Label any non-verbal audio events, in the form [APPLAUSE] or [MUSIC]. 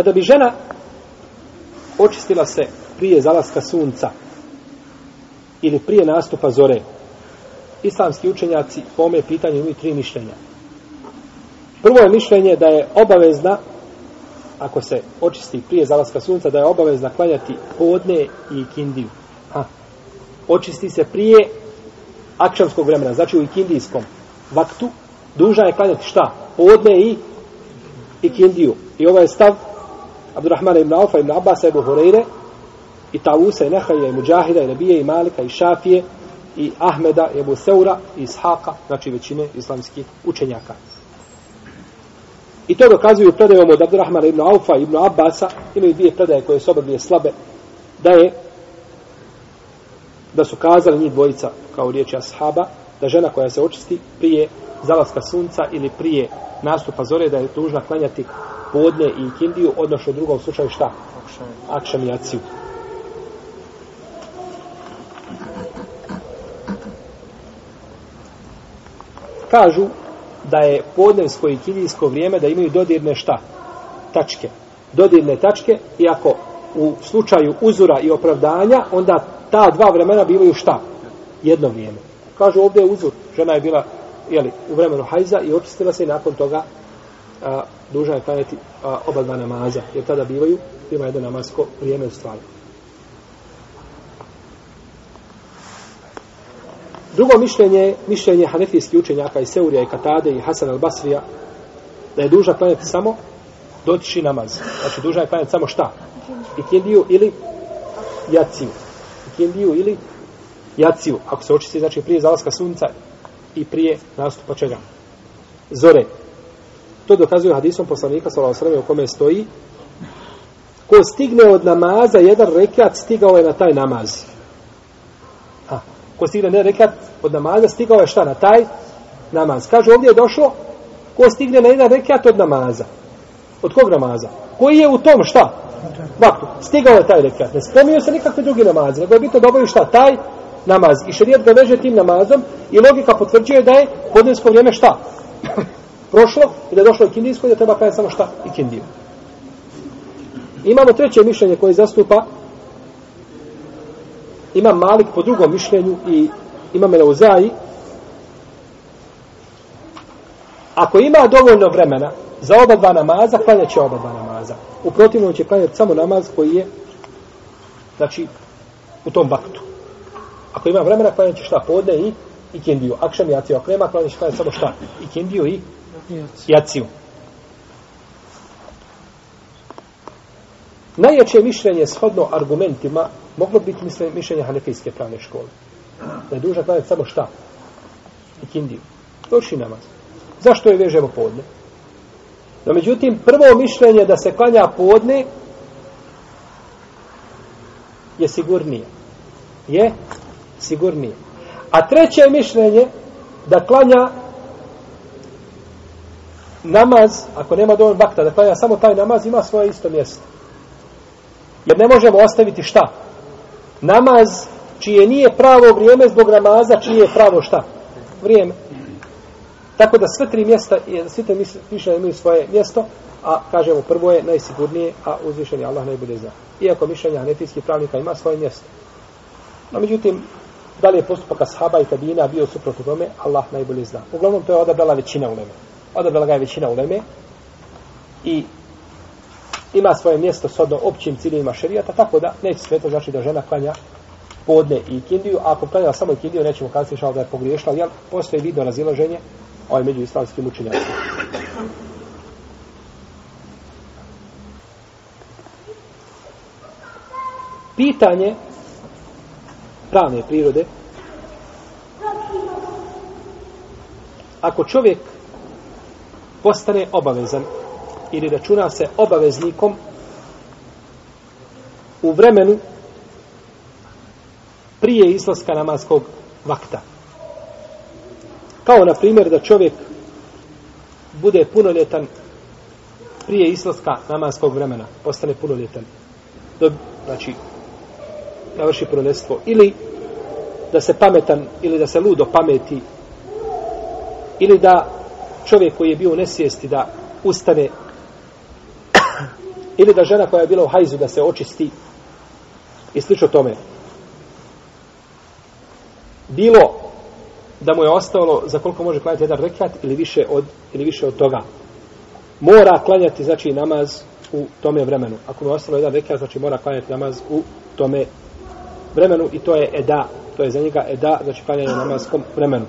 Kada bi žena očistila se prije zalaska sunca ili prije nastupa zore, islamski učenjaci po ome pitanju imaju tri mišljenja. Prvo je mišljenje da je obavezna, ako se očisti prije zalaska sunca, da je obavezna klanjati podne i kindiju. Ha. Očisti se prije akšamskog vremena, znači u ikindijskom vaktu, duža je klanjati šta? Podne i ikindiju. I ovo je stav Abdurrahmana ibn Aufa, ibn Abbas, ibn Hureyre, i Tavusa, i Nehaja, i Mujahida, i Nabije, i Malika, i Šafije, i Ahmeda, i Ebu Seura, i Ishaqa, znači većine islamskih učenjaka. I to dokazuju predajom od Abdurrahmana ibn Aufa, ibn Abbasa, imaju dvije predaje koje su oba dvije slabe, da je da su kazali njih dvojica kao riječi ashaba, da žena koja se očisti prije zalaska sunca ili prije nastupa zore, da je tužna klanjati podne i ikindiju, odnosno u drugom slučaju šta? Akšam i aciju. Kažu da je podnevsko i kindijsko vrijeme da imaju dodirne šta? Tačke. Dodirne tačke, iako u slučaju uzura i opravdanja, onda ta dva vremena bivaju šta? Jedno vrijeme. Kažu ovdje je uzur. Žena je bila jeli, u vremenu hajza i očistila se i nakon toga a, duža je klanjati a, oba dva namaza, jer tada bivaju, ima jedno namasko vrijeme u stvari. Drugo mišljenje, mišljenje hanefijskih učenjaka i Seurija i Katade i Hasan al-Basrija, da je dužna klanjati samo dotiči namaz. Znači, duža je klanjati samo šta? Ikindiju ili jaciju. Ikindiju ili jaciju. Ako se očisti, znači prije zalaska sunca i prije nastupa čega? Zore. To dokazuje hadisom poslanika sallallahu alejhi u kome stoji ko stigne od namaza jedan rekat stigao je na taj namaz. A, ko stigne ne rekat od namaza stigao je šta na taj namaz. Kaže ovdje je došlo ko stigne na jedan rekat od namaza. Od kog namaza? Koji je u tom šta? Vaktu. Stigao je taj rekat. Ne spominju se nikakve drugi namaze. Nego je bitno dobro šta? Taj namaz. I šarijet ga veže tim namazom i logika potvrđuje da je podnesko vrijeme šta? Prošlo i da je došlo ikindijsko i da treba kajati samo šta? Ikindiju. Imamo treće mišljenje koje zastupa ima Malik po drugom mišljenju i ima Meleuzaji ako ima dovoljno vremena za oba dva namaza, klanjat će oba dva namaza. U protivnom će klanjati samo namaz koji je znači u tom vaktu. Ako ima vremena, klanjat će šta podne i ikindiju. Akšam i aciju. Ako nema, klanjat će klanjati samo šta? Ikindiju i jaciju. Najjače mišljenje shodno argumentima moglo biti mišljenje hanefijske pravne škole. Da je duža klanjati samo šta? Ikindiju. Doši namaz. Zašto je vežemo podne? No, međutim, prvo mišljenje da se klanja podne je sigurnije. Je sigurnije. A treće mišljenje da klanja namaz, ako nema dovoljno vakta, da klanja samo taj namaz, ima svoje isto mjesto. Jer ne možemo ostaviti šta? Namaz čije nije pravo vrijeme zbog namaza, čije je pravo šta? Vrijeme. Tako da sve tri mjesta, svi te mišljenja imaju svoje mjesto, a kažemo prvo je najsigurnije, a uzvišen je Allah najbolje zna. Iako mišljenja hanefijskih pravnika ima svoje mjesto. No međutim, da li je postupak ashaba i tabina bio suprotno tome, Allah najbolje zna. Uglavnom, to je odabrala većina u uleme. Odabrala ga je većina uleme i ima svoje mjesto s odno općim ciljima šerijata, tako da neće sve to znači da žena klanja podne i kindiju, a ako klanja samo kindiju, nećemo kazati šal da je pogriješila, jer postoje vidno razilaženje ovaj među islamskim učenjacima. Pitanje pravne prirode. Ako čovjek postane obavezan ili računa se obaveznikom u vremenu prije izlaska namaskog vakta. Kao na primjer da čovjek bude punoljetan prije izlaska namaskog vremena, postane punoljetan. Do, znači, navrši punoljetstvo. Ili da se pametan, ili da se ludo pameti, ili da čovjek koji je bio u nesvijesti da ustane [COUGHS] Ili da žena koja je bila u hajzu da se očisti i slično tome. Bilo da mu je ostalo za koliko može klanjati jedan rekat ili više od, ili više od toga. Mora klanjati znači namaz u tome vremenu. Ako mu je ostalo jedan rekat, znači mora klanjati namaz u tome vremenu i to je eda, to je za njega eda, znači klanjanje namazkom vremenu.